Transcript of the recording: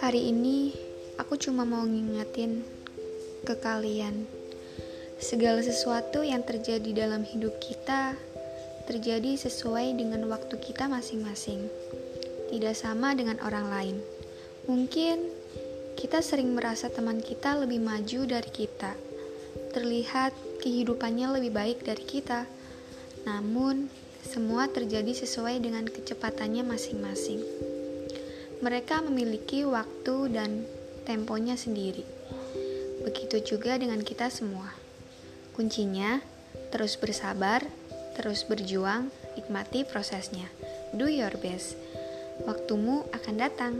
Hari ini aku cuma mau ngingetin ke kalian segala sesuatu yang terjadi dalam hidup kita terjadi sesuai dengan waktu kita masing-masing. Tidak sama dengan orang lain. Mungkin kita sering merasa teman kita lebih maju dari kita. Terlihat kehidupannya lebih baik dari kita. Namun, semua terjadi sesuai dengan kecepatannya masing-masing. Mereka memiliki waktu dan temponya sendiri. Begitu juga dengan kita semua. Kuncinya terus bersabar, terus berjuang, nikmati prosesnya. Do your best. Waktumu akan datang.